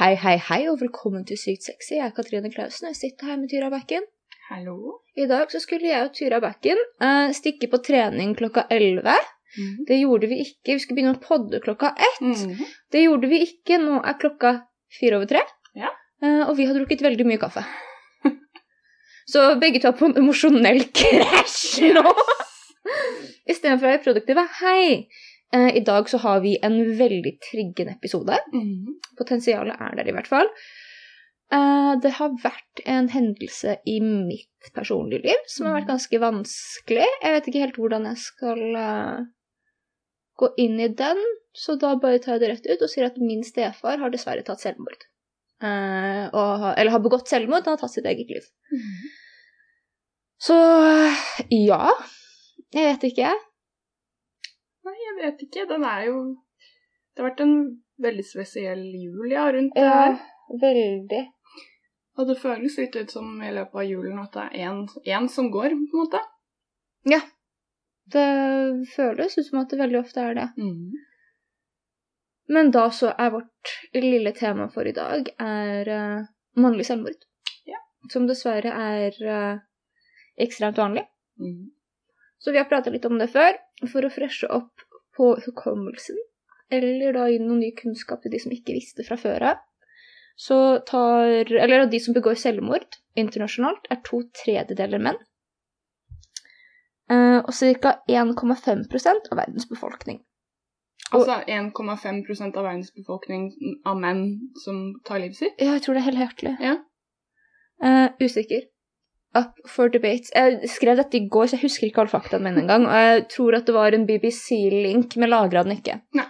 Hei, hei, hei, og velkommen til Sykt sexy. Jeg er Katrine Klausen, og jeg sitter her med Tyra Bekken. Hallo. I dag så skulle jeg og Tyra Bekken uh, stikke på trening klokka 11. Det gjorde vi ikke. Vi skulle begynne å podde klokka ett. Mhm. Det gjorde vi ikke. Nå er klokka fire over tre, Ja. uh, og vi har drukket veldig mye kaffe. Så begge to er på en emosjonell krasj nå. Istedenfor å være produktive. Hei! Eh, I dag så har vi en veldig triggende episode. Mhm. Potensialet er der i hvert fall. Eh, det har vært en hendelse i mitt personlige liv som har vært ganske vanskelig. Jeg vet ikke helt hvordan jeg skal uh, gå inn i den, så da bare tar jeg det rett ut og sier at min stefar har dessverre tatt selvmord. Eh, og, eller har begått selvmord, han har tatt sitt eget liv. Mhm. Så ja. Jeg vet ikke. Nei, jeg vet ikke. Den er jo Det har vært en veldig spesiell jul, ja, rundt det Ja, her. veldig. Og det føles litt ut som i løpet av julen at det er én- som går, på en måte. Ja. Det føles ut som at det veldig ofte er det. Mhm. Men da så er vårt lille tema for i dag er uh, mannlig selvmord. Ja. Som dessverre er uh, ekstremt vanlig. Mhm. Så vi har prata litt om det før, for å freshe opp på hukommelsen. Eller da gi noe ny kunnskap til de som ikke visste fra før av. Så tar Eller de som begår selvmord internasjonalt, er to tredjedeler menn. Eh, og ca. 1,5% av verdens befolkning. Altså 1,5% av verdens befolkning av menn som tar livet sitt. Ja, jeg tror det er helt hjertelig. Ja. Uh, usikker. Up for debate. Jeg skrev dette i går, så jeg husker ikke alle faktaene mine engang. Og jeg tror at det var en BBC-link, men lagra den ikke. Nei.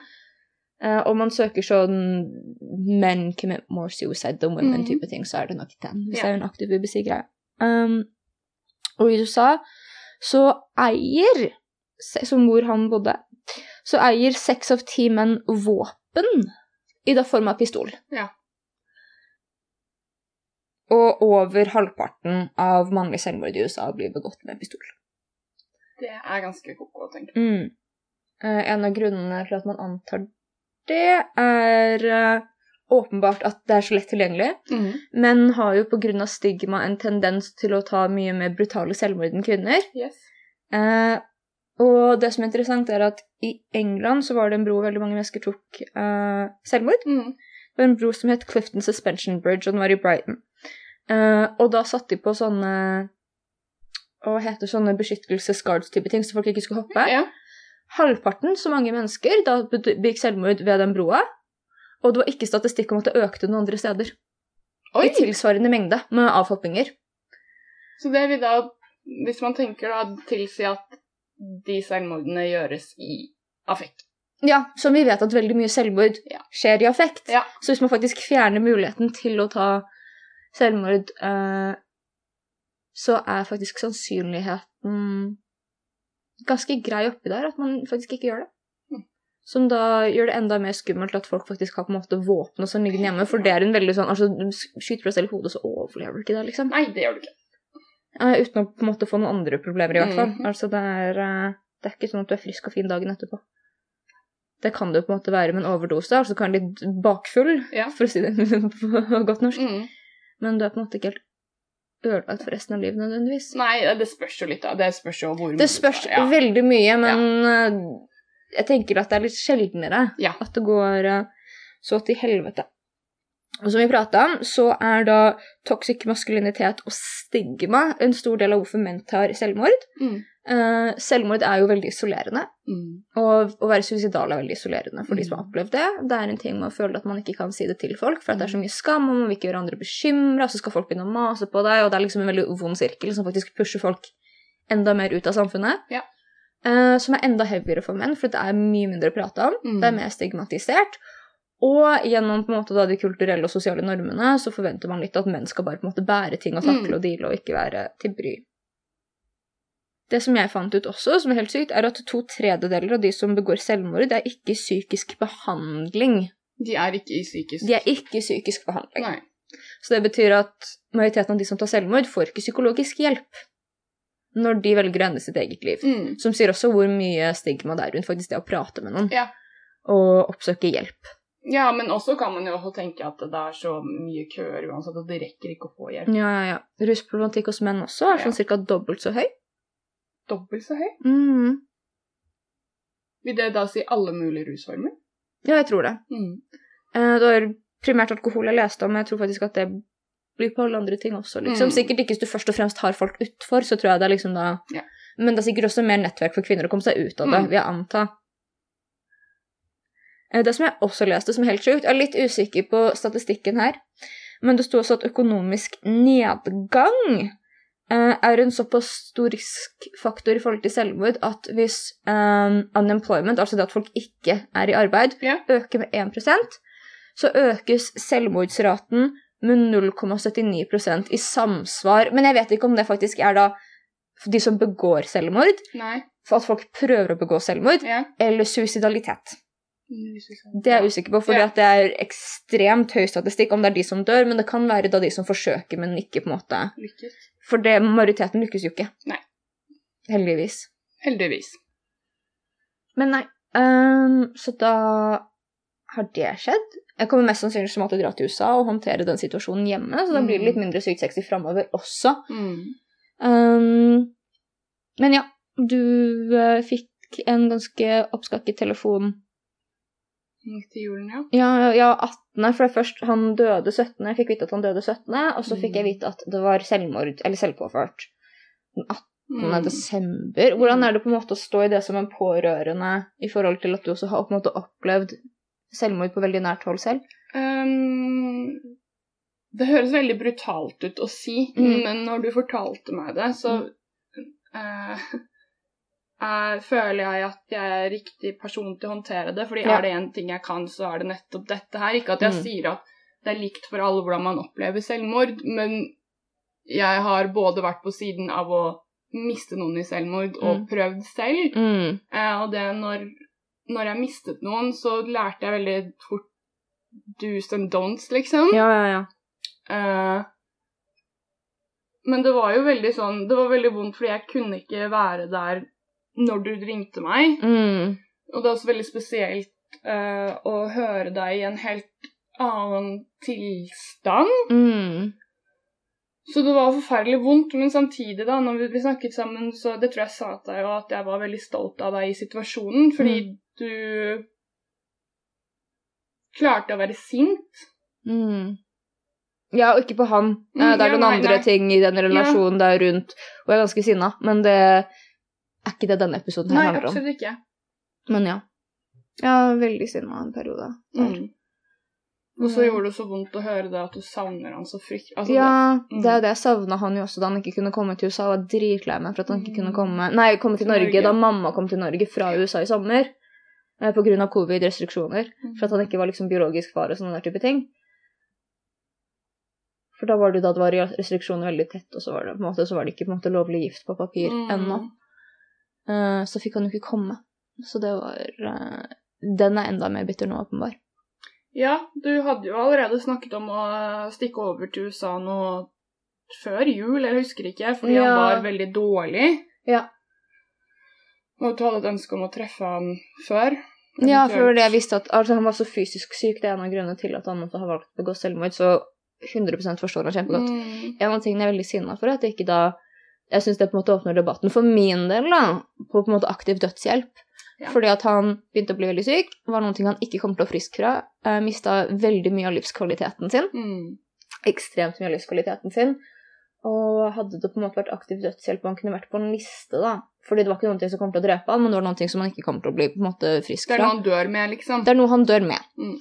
Eh, og man søker sånn 'men commit more suicide than women' Mhm. type ting, så er det nok den. Hvis Ja. det er en aktiv BBC-greie. Um, og i USA så eier, som hvor han bodde, så eier seks av ti menn våpen i da form av pistol. Ja. Og over halvparten av mannlige selvmord i USA blir begått med pistol. Det er ganske koko, tenker jeg. Mm. Eh, en av grunnene til at man antar det, er eh, åpenbart at det er så lett tilgjengelig. Mm. Menn har jo pga. stigma en tendens til å ta mye mer brutale selvmord enn kvinner. Yes. Eh, og det som er interessant, er at i England så var det en bro veldig mange mennesker tok eh, selvmord. Mm. Det var en bro som het Clifton Suspension Bridge, og den var i Brighton. Eh, og da satte de på sånne Hva heter sånne beskyttelsesguards-type ting, så folk ikke skulle hoppe. Ja. Halvparten så mange mennesker da begikk selvmord ved den broa. Og det var ikke statistikk om at det økte noen andre steder. Oi! I tilsvarende mengde med avhoppinger. Så det vil da, hvis man tenker da, tilsi at de selvmordene gjøres i affekt. Ja, som vi vet at veldig mye selvmord Ja. skjer i affekt. Ja. Så hvis man faktisk fjerner muligheten til å ta selvmord, eh, så er faktisk sannsynligheten ganske grei oppi der, at man faktisk ikke gjør det. Mm. Som da gjør det enda mer skummelt at folk faktisk har på en måte våpen og sånn liggende hjemme, for det er en veldig sånn Altså, du skyter deg selv i hodet, så overlever du ikke det, liksom. Nei, det gjør du ikke. Uh, uten å på en måte få noen andre problemer, i hvert fall. Mm. Altså, det er, uh, det er ikke sånn at du er frisk og fin dagen etterpå. Det kan det jo på en måte være med en overdose, altså kan litt bakfull, Ja. for å si det på godt norsk. Mhm. Men du er på en måte ikke helt ødelagt for resten av livet nødvendigvis. Nei, det spørs jo litt, da. Det spørs jo hvor Det spørs ja. veldig mye, men ja. jeg tenker at det er litt sjeldnere Ja. at det går eh, så til helvete. Og som vi prata om, så er da toxic maskulinitet og stigma en stor del av hvorfor menn tar selvmord. Mhm. Eh, selvmord er jo veldig isolerende, Mm. og å være suicidal er veldig isolerende for de som har Mm. opplevd det. Det er en ting med å føle at man ikke kan si det til folk, for det er så mye skam, og man vil ikke gjøre andre bekymra, så skal folk begynne å mase på deg, og det er liksom en veldig vond sirkel som faktisk pusher folk enda mer ut av samfunnet. Ja. Uh, som er enda heavyere for menn, for det er mye mindre å prate om. Mm. Det er mer stigmatisert. Og gjennom på en måte da de kulturelle og sosiale normene så forventer man litt at menn skal bare på en måte bære ting og takle Mm. og deale og ikke være til bry. Det som jeg fant ut også, som er helt sykt, er at to tredjedeler av de som begår selvmord, det er ikke psykisk behandling. De er ikke i psykisk De er ikke psykisk behandling. Nei. Så det betyr at majoriteten av de som tar selvmord, får ikke psykologisk hjelp når de velger å ende sitt eget liv. Mm. Som sier også hvor mye stigma det er rundt faktisk det å prate med noen Ja. og oppsøke hjelp. Ja, men også kan man jo også tenke at det er så mye køer uansett at det rekker ikke å få hjelp. Ja, ja, ja. Rusproblematikk hos menn også er sånn cirka dobbelt så høy. Dobbelt så høy. Mm. Vil det da si alle mulige rusformer? Ja, jeg tror det. Mm. Eh, Det var primært alkohol jeg leste om, men jeg tror faktisk at det blir på alle andre ting også. Liksom. Mm. Sikkert ikke hvis du først og fremst har folk utfor, så tror jeg det er liksom da Ja. Men det er sikkert også mer nettverk for kvinner å komme seg ut av det, Mm. vil jeg anta. Eh, Det som jeg også leste, som er helt sjukt Jeg er litt usikker på statistikken her, men det sto også at økonomisk nedgang er en såpass stor riskfaktor i forhold til selvmord at hvis um, unemployment, altså det at folk ikke er i arbeid, Ja. øker med 1% så økes selvmordsraten med 0,79% i samsvar. Men jeg vet ikke om det faktisk er da de som begår selvmord, Nei. for at folk prøver å begå selvmord, Ja. eller suicidalitet. Det Det er jeg usikker på, for Ja. det er ekstremt høy statistikk om det er de som dør, men det kan være da de som forsøker, men ikke på en måte Lykkes. For det, majoriteten lykkes jo ikke. Nei. Heldigvis. Heldigvis. Men nei. Um, så da har det skjedd. Jeg kommer mest sannsynlig til å måtte dra til USA og håndtere den situasjonen hjemme, så da blir det litt mindre sykt sexy framover også. Mm. Um, men ja, du uh, fikk en ganske oppskakket telefon til julen, ja. Ja, ja, 18. For først han døde 17. Jeg fikk vite at han døde 17., og så fikk jeg Mm. vite at det var selvmord, eller selvpåført. Den 18. Mm. desember. Hvordan er det på en måte å stå i det som en pårørende i forhold til at du også har på en måte opplevd selvmord på veldig nært hold selv? Um, det høres veldig brutalt ut å si, Mm. men når du fortalte meg det, så eh, eh, føler jeg at jeg er riktig person til å håndtere det. Fordi Ja. er det én ting jeg kan, så er det nettopp dette her. Ikke at jeg Mm. sier at det er likt for alle hvordan man opplever selvmord, men jeg har både vært på siden av å miste noen i selvmord og Mm. prøvd selv. Mm. Eh, og det når, når jeg mistet noen, så lærte jeg veldig fort do's and don'ts, liksom. Ja, ja, ja. Eh, men det var jo veldig sånn Det var veldig vondt, fordi jeg kunne ikke være der når du ringte meg. Mm. Og det er også veldig spesielt uh, å høre deg i en helt annen tilstand. Mm. Så det var forferdelig vondt, men samtidig, da, når vi, snakket sammen, så det tror jeg sa til deg jo at jeg var veldig stolt av deg i situasjonen, fordi du klarte å være sint. Mm. Ja, og ikke på han. Mm, Eh, det er ja, noen nei, andre nei. ting i den relasjonen der rundt, og jeg er ganske sinna, men det er ikke det denne episoden her Nei, handler om. absolutt ikke. Men ja. Ja, veldig sinna en periode. Mm. Og så Mm. gjorde det så vondt å høre det at du savner han så fryktelig. Altså, ja, mm. det er det jeg savna han jo også da han ikke kunne komme til USA. Jeg var dritlei meg for at han ikke kunne Mm. komme Nei, komme til Til Norge, Norge. da mamma kom til Norge fra USA i sommer. eh, På grunn av covid-restriksjoner. Mm. For at han ikke var liksom biologisk far og sånne der type ting. For da var det jo da det var restriksjoner veldig tett, og så var det på en måte, så var det ikke på en måte lovlig gift på papir Mm. ennå. Eh, så fikk han jo ikke komme. Så det var eh, Den er enda mer bitter nå, åpenbar. Ja, du hadde jo allerede snakket om å stikke over til USA nå før jul, jeg husker ikke, fordi Ja. han var veldig dårlig. Ja. Og du hadde et ønske om å treffe han før. Ja, for det jeg visste at altså, han var så fysisk syk, det er en av grunnene til at han måtte ha valgt å begå selvmord, så 100 forstår han kjempegodt. Mm. En av tingene jeg er veldig sinna for, er at det ikke da Jeg syns det på en måte åpner debatten for min del, da, på på en måte aktiv dødshjelp. Ja. Fordi at han begynte å bli veldig syk, var noen ting han ikke kom til å friske fra. Eh, Mista veldig mye av livskvaliteten sin. Mm. Ekstremt mye av livskvaliteten sin. Og hadde det på en måte vært aktiv dødshjelp, og han kunne vært på en liste, da. Fordi det var ikke ting som kom til å drepe han, men det var ting som han ikke kom til å bli på en måte frisk Det er noe han dør med, liksom. Det er noe han dør med. Mm.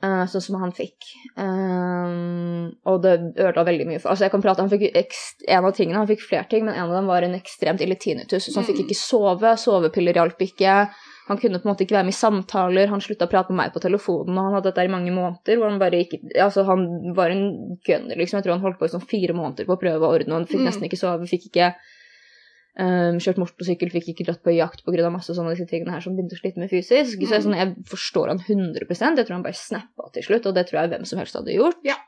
Eh, sånn som han fikk. Um, og det ødela veldig mye for Altså, jeg kan prate Han fikk en av tingene, han fikk flere ting, men en av dem var en ekstremt ille tinnitus. Så han fikk Mm. ikke sove. Sovepiller hjalp ikke. Han kunne på en måte ikke være med i samtaler. Han slutta å prate med meg på telefonen, og han hadde dette i mange måneder. hvor Han bare ikke, altså han var en gunner, liksom. Jeg tror han holdt på i sånn fire måneder på å prøve å ordne, og han fikk Mm. nesten ikke sove. Fikk ikke um, kjørt motorsykkel, fikk ikke dratt på jakt pga. masse sånne disse tingene her som begynte å slite med fysisk. Så jeg, er sånn, jeg forstår han 100 Jeg tror han bare snappa til slutt, og det tror jeg hvem som helst hadde gjort. Ja.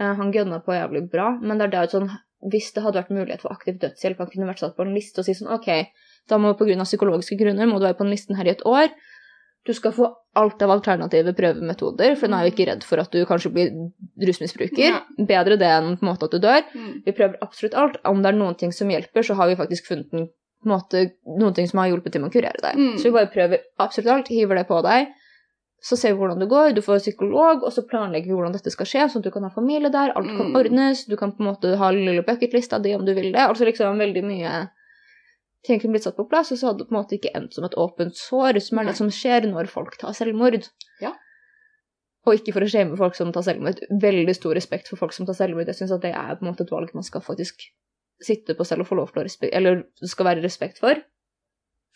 Uh, han gønna på jævlig bra, men det er det sånn hvis det hadde vært mulighet for aktiv dødshjelp, han kunne vært satt på en liste og si sånn OK, da må av psykologiske grunner må du være på den listen her i et år. Du skal få alt av alternative prøvemetoder, for nå er vi ikke redd for at du kanskje blir rusmisbruker. Bedre det enn på en måte at du dør. Mm. Vi prøver absolutt alt. Om det er noen ting som hjelper, så har vi faktisk funnet en, måte, noen ting som har hjulpet til med å kurere deg. Mm. Så vi bare prøver absolutt alt, hiver det på deg. Så ser vi hvordan det går, du får psykolog, og så planlegger vi hvordan dette skal skje, sånn at du kan ha familie der, alt kan Mm. ordnes, du kan på en måte ha lille bucketlista di om du vil det. Altså liksom veldig mye ting kunne blitt satt på plass, og så hadde det på en måte ikke endt som et åpent sår, som er det som skjer når folk tar selvmord. Ja. Og ikke for å shame folk som tar selvmord. Veldig stor respekt for folk som tar selvmord. Jeg syns at det er på en måte et valg man skal faktisk sitte på selv og få lov til å respekt, eller skal være respekt for.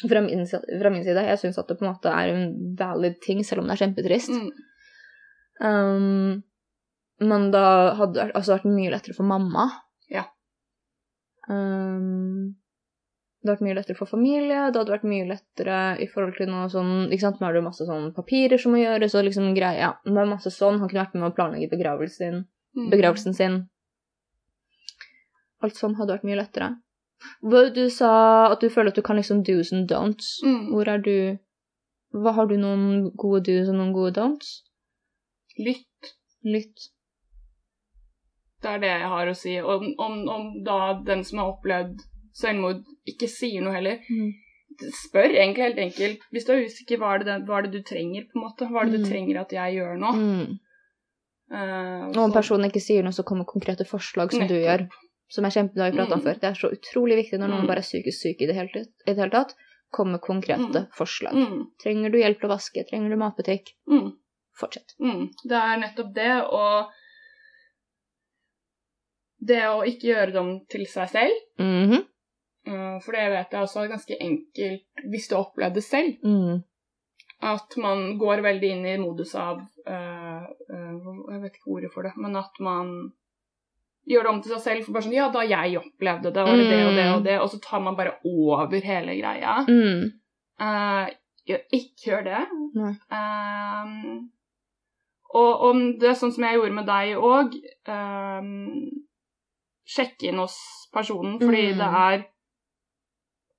Fra min, fra min side. Jeg syns at det på en måte er en valid ting, selv om det er kjempetrist. Mm. Um, men da hadde det altså, vært mye lettere for mamma. Ja. Um, det hadde vært mye lettere for familie, det hadde vært mye lettere i forhold til noe sånn ikke sant, Nå har du masse sånn papirer som må gjøres, og liksom greia ja, det er masse sånn. Han kunne vært med å planlegge begravelsen. Mm. Begravelsen sin. Alt sånn hadde vært mye lettere. Du sa at du føler at du kan liksom do's and don'ts. Mm. Hvor er du Hva Har du noen gode do's og noen gode don'ts? Lytt. Lytt. Det er det jeg har å si. Om, om, om da den som har opplevd selvmord, ikke sier noe heller. Spør egentlig helt enkelt. Hvis du er usikker, hva er det, hva er det du trenger, på en måte? Hva er det du Mm. trenger at jeg gjør nå? Mm. Uh, Og om personen ikke sier noe, så kommer konkrete forslag som du gjør. Som er kjempe, det har vi pratet om Mm. før. Det er så utrolig viktig når noen Mm. bare er psykisk syk i det hele, i det hele tatt. komme konkrete Mm. forslag. Mm, Trenger du hjelp til å vaske? Trenger du matbutikk? mm, Fortsett. mm. Det er nettopp det, og det å ikke gjøre dem til seg selv. Mm eh, for det vet jeg også er ganske enkelt hvis du har opplevd det selv. mm. At man går veldig inn i modus av uh, uh, Jeg vet ikke ordet for det, men at man gjør det om til seg selv. For bare sånn Ja, da jeg opplevde det, var det det og det og det. Og så tar man bare over hele greia. Mm. Uh, ikke gjør det. Eh, og om det er sånn som jeg gjorde med deg òg Sjekke inn hos personen, fordi Mm. det er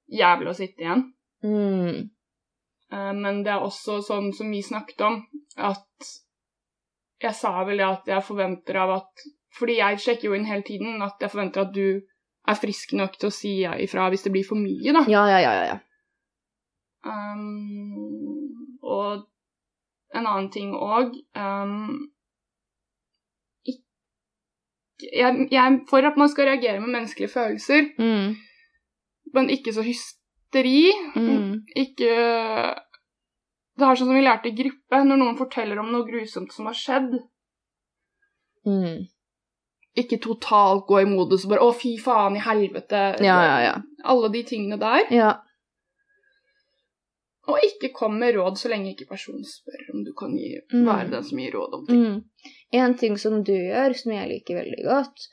jævlig å sitte igjen. Mm. Eh, Men det er også sånn som vi snakket om, at jeg sa vel det at jeg forventer av at Fordi jeg sjekker jo inn hele tiden, at jeg forventer at du er frisk nok til å si ifra hvis det blir for mye, da. Ja, ja, ja, ja, ja. Um, og en annen ting òg um, jeg, jeg er for at man skal reagere med menneskelige følelser, Mm. Men ikke så hysteri. Mm. Ikke Det er sånn som vi lærte i gruppe, når noen forteller om noe grusomt som har skjedd. Mm. Ikke totalt gå i modus og bare 'Å, fy faen i helvete'. Ja, ja, ja. Alle de tingene der. Ja. Og ikke kom med råd så lenge ikke personen spør om du kan gi, Mm. være den som gir råd om ting. Mm. En ting som du gjør, som jeg liker veldig godt,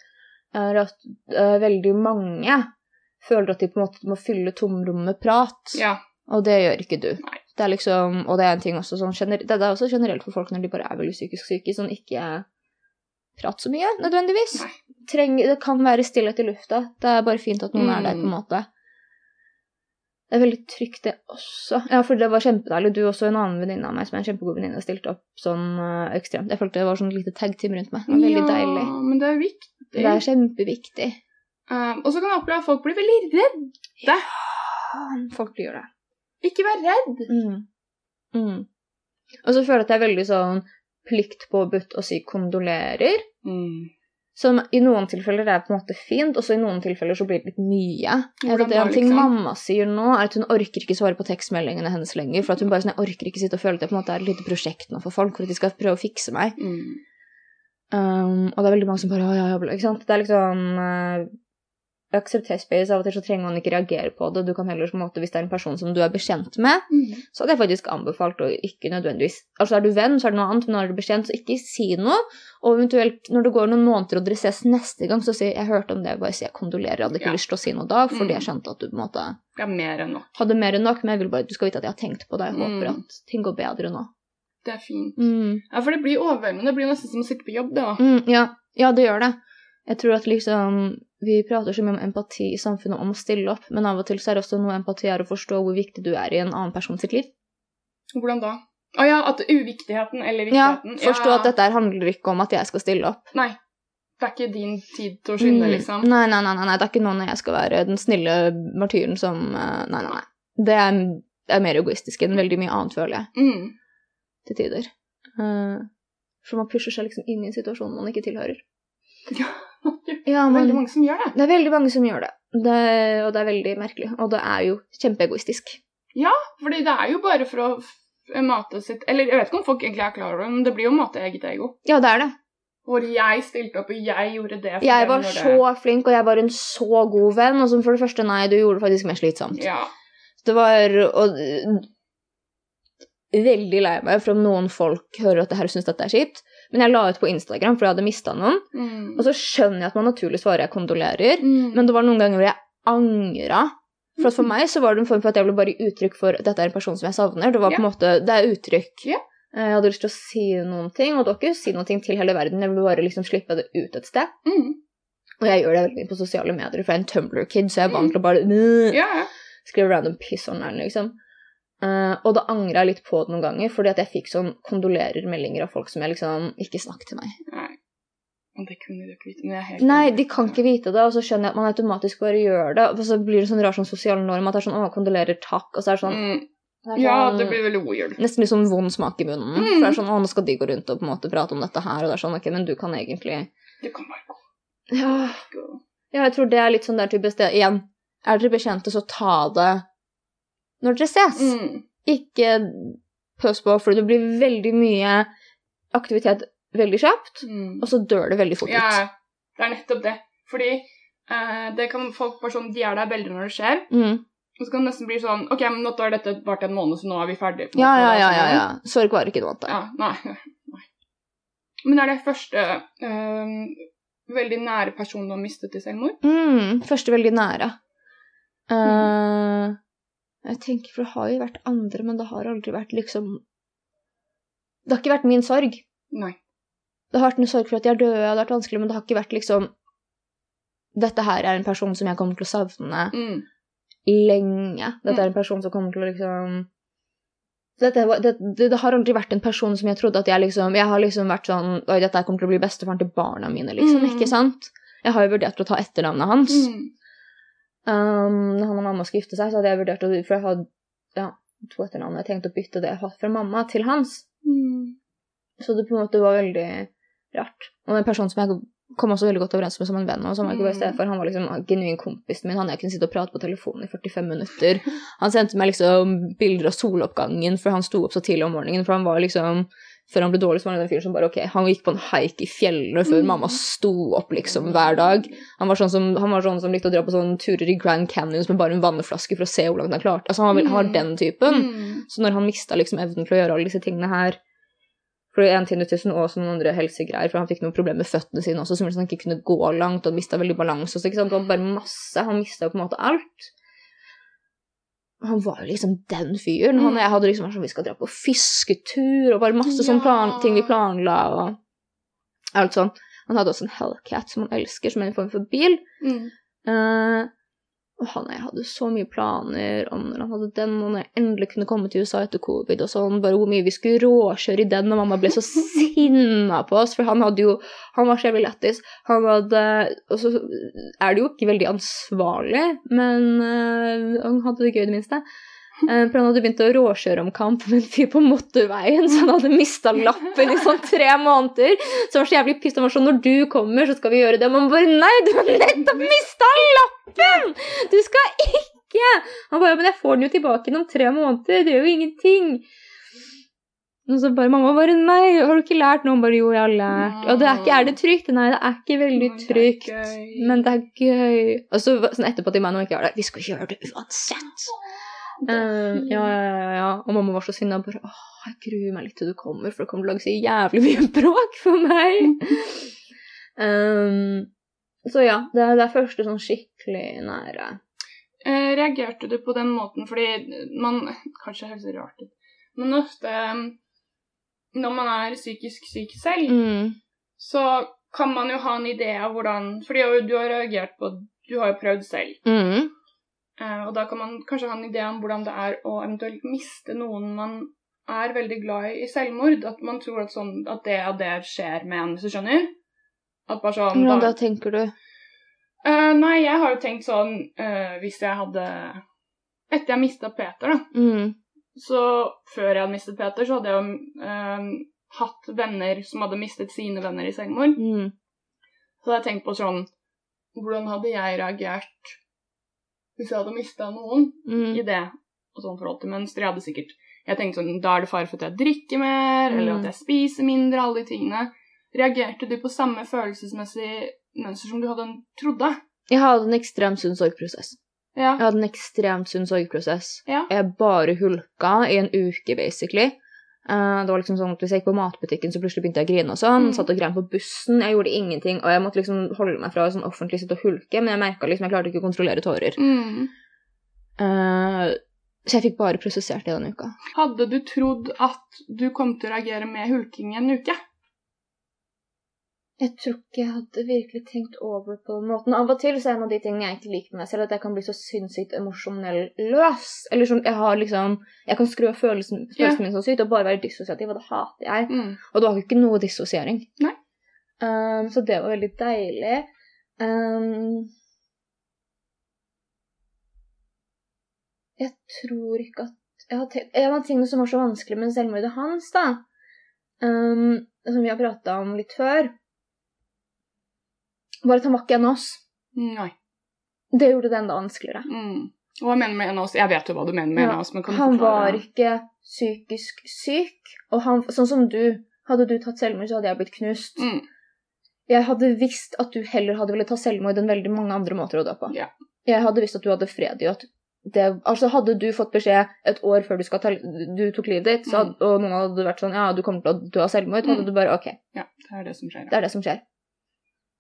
er at uh, veldig mange føler at de på en måte må fylle tomrommet med prat, Ja. og det gjør ikke du. Nei. Det er liksom, og det er en ting også sånn det er også generelt for folk når de bare er veldig psykisk syke, sånn ikke prat så mye, nødvendigvis. Treng, det kan være stillhet i lufta. Det er bare fint at noen er der, på en Mm. måte. Det er veldig trygt, det også. Ja, for det var kjempedeilig. Du og også en annen venninne av meg som er en kjempegod venninne, stilte opp sånn eh, ekstremt. Jeg følte det var sånn lite tag-team rundt meg. Det var veldig ja, deilig. men det er viktig. Det er kjempeviktig. Um, og så kan jeg oppleve at folk blir veldig redde. Ja, folk blir det. Ikke vær redd. Mm. Mm. Og så føler jeg at det er veldig sånn pliktpåbudt å si kondolerer. Mm. Som i noen tilfeller er på en måte fint, og så i noen tilfeller så blir det litt mye. Jeg vet at at er En ting liksom? mamma sier nå, er at hun orker ikke svare på tekstmeldingene hennes lenger. For at hun bare sånn, jeg orker ikke sitte og føle at jeg på en måte er et lite prosjekt nå for folk, for at de skal prøve å fikse meg. Um, og det er veldig mange som bare «Å, ja, ja, bla», ikke sant? Det er liksom uh, Accept space. Av og til så trenger man ikke reagere på det. Du kan heller, måte, Hvis det er en person som du er bekjent med, Mm. så hadde jeg faktisk anbefalt å ikke nødvendigvis Altså er du venn, så er det noe annet, men når du er bekjent, så ikke si noe. Og eventuelt når det går noen måneder og dere ses neste gang, så si 'jeg hørte om det', bare si 'jeg kondolerer', jeg hadde ikke Ja. lyst til å si noe da, fordi Mm. jeg skjønte at du på en måte er mer enn nok. hadde mer enn nok, men jeg vil bare du skal vite at jeg har tenkt på det, jeg håper Mm. at ting går bedre nå. Det er fint. Mm. Ja, for det blir overveldende. Det blir nesten som å sitte på jobb, det òg. Mm, ja. ja, det gjør det. Jeg tror at liksom Vi prater så mye om empati i samfunnet, om å stille opp, men av og til så er det også noe empati er å forstå hvor viktig du er i en annen person sitt liv. Hvordan da? Å ja, at uviktigheten eller viktigheten Ja, Forstå ja. at dette handler ikke om at jeg skal stille opp. Nei. Det er ikke din tid til å skynde, Mm, liksom. Nei, nei, nei, nei, nei, det er ikke nå når jeg skal være den snille martyren som eh, Nei, nei, nei. Det er, er mer egoistisk enn veldig mye annet, føler jeg, Mm. til tider. Eh, for man pusher seg liksom inn i en situasjon man ikke tilhører. Ja, Ja, Veldig mange som gjør det. det er veldig mange som gjør det. det. Og det er veldig merkelig. Og det er jo kjempeegoistisk. Ja, Fordi det er jo bare for å mate sitt Eller jeg vet ikke om folk egentlig er klar over det, men det blir jo å mate eget ego. Ja, det er det. Hvor jeg stilte opp, og jeg gjorde det. Jeg var det- så flink, og jeg var en så god venn. Og som for det første, nei, du gjorde det faktisk mer slitsomt. Ja. Det var og, veldig lei meg for om noen folk hører at det her og syns dette er kjipt. Men jeg la ut på Instagram, for jeg hadde mista noen. Mm. Og så skjønner jeg at man naturlig svarer jeg kondolerer, Mm. men det var noen ganger hvor jeg angra. For for meg så var det en form for at jeg ble bare uttrykk for at dette er en person som jeg savner. Det var på en måte, det er uttrykk. Eh, Jeg hadde lyst til å si noen ting, og det var ikke å si noe til hele verden. Jeg ville bare liksom slippe det ut et sted. Mm. Og jeg gjør det veldig mye på sosiale medier, for jeg er en Tumblr-kid, så jeg er vant til å bare ja. skrive random piss online, liksom. Eh, og da angra jeg litt på det noen ganger, fordi at jeg fikk sånn kondolerer-meldinger av folk som jeg liksom ikke snakket til meg. Nei. Men det kunne du ikke vite. Nei, de kan ikke vite det, og så skjønner jeg at man automatisk bare gjør det. Og så blir det sånn rar sånn sosial norm at det er sånn 'Å, kondolerer, takk', og så er det sånn, Mm. det Ja, sånn det blir veldig weird. Nesten litt sånn vond smak i munnen. Mm. For det er sånn 'Å, nå skal de gå rundt og på en måte prate om dette her', og det er sånn 'Ok, men du kan egentlig Du kan bare gå. Ja, ja jeg tror det er litt sånn der type sted Igjen, er dere bekjente, så ta det når dere ses. Mm. Ikke pøs på, for det blir veldig mye aktivitet veldig kjapt, Mm. og så dør det veldig fort ut. Ja, det er nettopp det. Fordi eh, det kan folk bare sånn De er der veldig når det skjer. Mm. Og så kan det nesten bli sånn OK, men nå har dette vart en måned, så nå er vi ferdige. Ja, ja, er ja, sånn, ja, ja. Sorg varer ikke noe annet. ja nei, nei. Men er det første øh, veldig nære personen du har mistet i selvmord? Mm, første veldig nære. Eh, jeg tenker, for det har jo vært andre, men det har aldri vært liksom Det har ikke vært min sorg. Nei. Det har vært en sorg for at de er døde, det har vært vanskelig, men det har ikke vært liksom Dette her er en person som jeg kommer til å savne Mm. lenge. Dette er en person som kommer til å liksom dette, det, det, det har aldri vært en person som jeg trodde at jeg liksom Jeg har liksom vært sånn Oi, dette kommer til å bli bestefaren til barna mine, liksom. Mm. Ikke sant? Jeg har jo vurdert å ta etternavnet hans. Mm. Um, når han og mamma skulle gifte seg, så hadde jeg vurdert å For jeg hadde ja, to etternavn. Jeg tenkte å bytte det jeg har fra mamma, til hans. Mm. Så det på en måte var veldig rart. Og en person som jeg kom også veldig godt overens med som en venn, og som var ikke bare stedet for. han var liksom genuin kompisen min. Han jeg kunne sitte og prate på telefonen i 45 minutter. Han sendte meg liksom bilder av soloppgangen for han sto opp så tidlig om morgenen, for han var liksom før han ble dårlig, så var han den fyren som bare ok, han gikk på en haik i fjellene før Mm. mamma sto opp liksom hver dag. Han var sånn som, han var sånn som likte å dra på sånne turer i Grand Canyons med bare en vannflaske for å se hvor langt han klarte. Altså, han, var, han var Mm. den typen. Mm. Så når han mista liksom evnen til å gjøre alle disse tingene her For en tinnitus og også noen andre helsegreier, for han fikk noen problemer med føttene sine også, som gjorde at han ikke kunne gå langt, og mista veldig balanse. Så, ikke sant? Det var bare masse. Han mista på en måte alt. Han var jo liksom den fyren. Han og jeg hadde liksom vært sånn Vi skal dra på fisketur, og bare masse sånne plan, ting vi planla, og alt sånn. Han hadde også en Hellcat som han elsker, som er en form for bil. Mm. Eh, og han og jeg hadde så mye planer om når han hadde den, og når jeg endelig kunne komme til USA etter covid, og sånn, bare hvor mye vi skulle råkjøre i den, og mamma ble så sinna på oss, for han hadde jo Han var så jævlig lættis. Han hadde Og så er det jo ikke veldig ansvarlig, men øh, han hadde det gøy, i det minste. Eh, for han hadde begynt å råkjøre om kamp med en fyr på motorveien, så han hadde mista lappen i sånn tre måneder. Så han var så jævlig pissed. Han var sånn 'Når du kommer, så skal vi gjøre det.' Og man bare 'Nei, du har nettopp mista lappen! Du skal ikke!' Han bare 'Men jeg får den jo tilbake igjen om tre måneder. Det gjør jo ingenting'. Og så bare mamma bare 'Nei, har du ikke lært noe?' Bare 'Jo, jeg har lært'. Og det er ikke Er det trygt? Nei, det er ikke veldig trygt. Men det er gøy. Og så sånn etterpå til meg når jeg ikke har det 'Vi skal gjøre det uansett'. Um, ja, ja, ja, ja. Og mamma var så sinna. Bare åh, jeg gruer meg litt til du kommer, for det kommer til å lage så jævlig mye bråk for meg. um, så ja, det er det er første sånn skikkelig nære. Eh, reagerte du på den måten fordi man Kanskje høres rart ut, men ofte eh, når man er psykisk syk selv, Mm. så kan man jo ha en idé av hvordan Fordi du har reagert på Du har jo prøvd selv. Mm. Eh, og da kan man kanskje ha en idé om hvordan det er å eventuelt miste noen man er veldig glad i i selvmord. At man tror at, sånn, at det og det skjer med en, hvis du skjønner. At bare sånn Hvordan da tenker du? Uh, nei, jeg har jo tenkt sånn uh, Hvis jeg hadde Etter jeg mista Peter, da, Mm. så før jeg hadde mistet Peter, så hadde jeg jo uh, hatt venner som hadde mistet sine venner i selvmord. Mm. Så hadde jeg tenkt på sånn Hvordan hadde jeg reagert hvis jeg hadde mista noen Mm. i det og sånn forhold til mønster? Jeg hadde sikkert Jeg tenkte sånn Da er det fare for at jeg drikker mer, eller Mm. at jeg spiser mindre, alle de tingene. Reagerte du på samme følelsesmessig mønster som du hadde trodde? Jeg hadde en ekstremt sunn sorgprosess. Ja. Jeg hadde en ekstremt sunn sorgprosess. Ja. Jeg bare hulka i en uke, basically. Eh, det var liksom sånn at Hvis jeg gikk på matbutikken, så plutselig begynte jeg å grine og sånn. Mm. Satt og grein på bussen. Jeg gjorde ingenting. Og jeg måtte liksom holde meg fra å sånn offentlig sitte og hulke, men jeg merka liksom jeg klarte ikke å kontrollere tårer. Mm. Uh, så jeg fikk bare prosessert det denne uka. Hadde du trodd at du kom til å reagere med hulking en uke? Jeg tror ikke jeg hadde virkelig tenkt over på den måten. Av og til så er en av de tingene jeg ikke liker med meg selv, at jeg kan bli så sinnssykt emosjonell løs. Eller sånn, jeg har liksom Jeg kan skru av følelsen, følelsen min så sykt og bare være dissosiativ, og det hater jeg. Mm. Og du har jo ikke noe dissosiering. Um, så det var veldig deilig. Um, jeg tror ikke at jeg har tenkt, En av tingene som var så vanskelig med selvmordet hans, da, um, som vi har prata om litt før, var at han var ikke en av oss. Nei. Det gjorde det enda vanskeligere. Mm. Hva mener med en av oss? Jeg vet jo hva du mener med en av oss, men kan du Han forklare? var ikke psykisk syk, og han, sånn som du Hadde du tatt selvmord, så hadde jeg blitt knust. Mm. Jeg hadde visst at du heller hadde villet ta selvmord enn veldig mange andre måter å dø på. Ja. Jeg hadde visst at du hadde fred i at det, altså Hadde du fått beskjed et år før du, ta, du tok livet ditt, så hadde, og noen hadde vært sånn Ja, du kommer til å dø av selvmord, hadde Mm. du bare OK, Ja, det er det som skjer. det er det som skjer.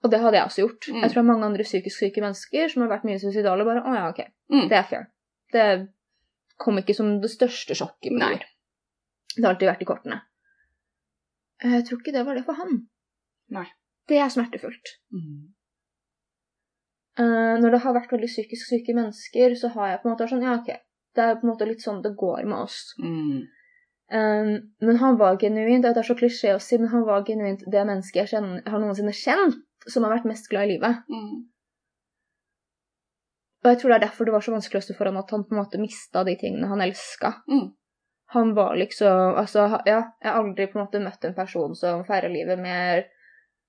Og det hadde jeg også gjort. Mm. Jeg tror det er mange andre psykisk syke mennesker som har vært mye suicidale, bare Å ja, OK. Mm. Det er fair. Det kom ikke som det største sjokket. på jord. Det har alltid vært i kortene. Jeg tror ikke det var det for han. Nei. Det er smertefullt. Mm. Uh, når det har vært veldig psykisk syke mennesker, så har jeg på en måte vært sånn Ja, OK. Det er på en måte litt sånn det går med oss. Mm. Um, men han var genuint, det er så klisjé å si, men han var genuint det mennesket jeg kjenner, har noensinne kjent, som har vært mest glad i livet. Mm. Og jeg tror det er derfor det var så vanskelig å stå foran at han på en måte mista de tingene han elska. Mm. Han var liksom Altså, ja, jeg har aldri på en måte møtt en person som feira livet mer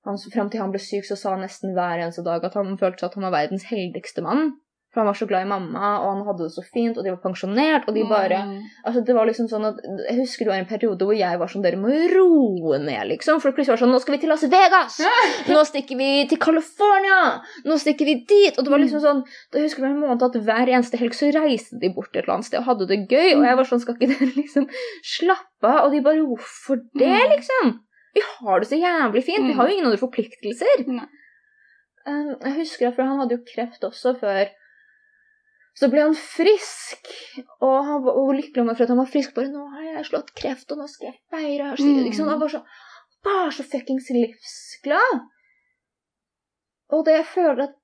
han, Fram til han ble syk, så sa han nesten hver eneste dag at han følte seg at han var verdens heldigste mann. For han var så glad i mamma, og han hadde det så fint, og de var pensjonert, og de bare Mm. Altså, det var liksom sånn at Jeg husker det var en periode hvor jeg var sånn Dere må roe ned, liksom. For det plutselig var sånn Nå skal vi til Las Vegas! Nå stikker vi til California! Nå stikker vi dit! Og det var liksom sånn Da husker jeg en måned at hver eneste helg så reiste de bort et eller annet sted og hadde det gøy. Og jeg var sånn Skal ikke dere liksom slappe av? Og de bare Hvorfor det, Mm. liksom? Vi har det så jævlig fint. Vi Mm. har jo ingen andre forpliktelser. Um, jeg husker at han hadde jo kreft også før. Så ble han frisk, og han var og lykkelig over for at han var frisk. Bare 'Nå har jeg slått kreft, og nå skal jeg feire.' Mm. Ikke sant? Han var så, bare så fuckings livsglad. Og det jeg føler at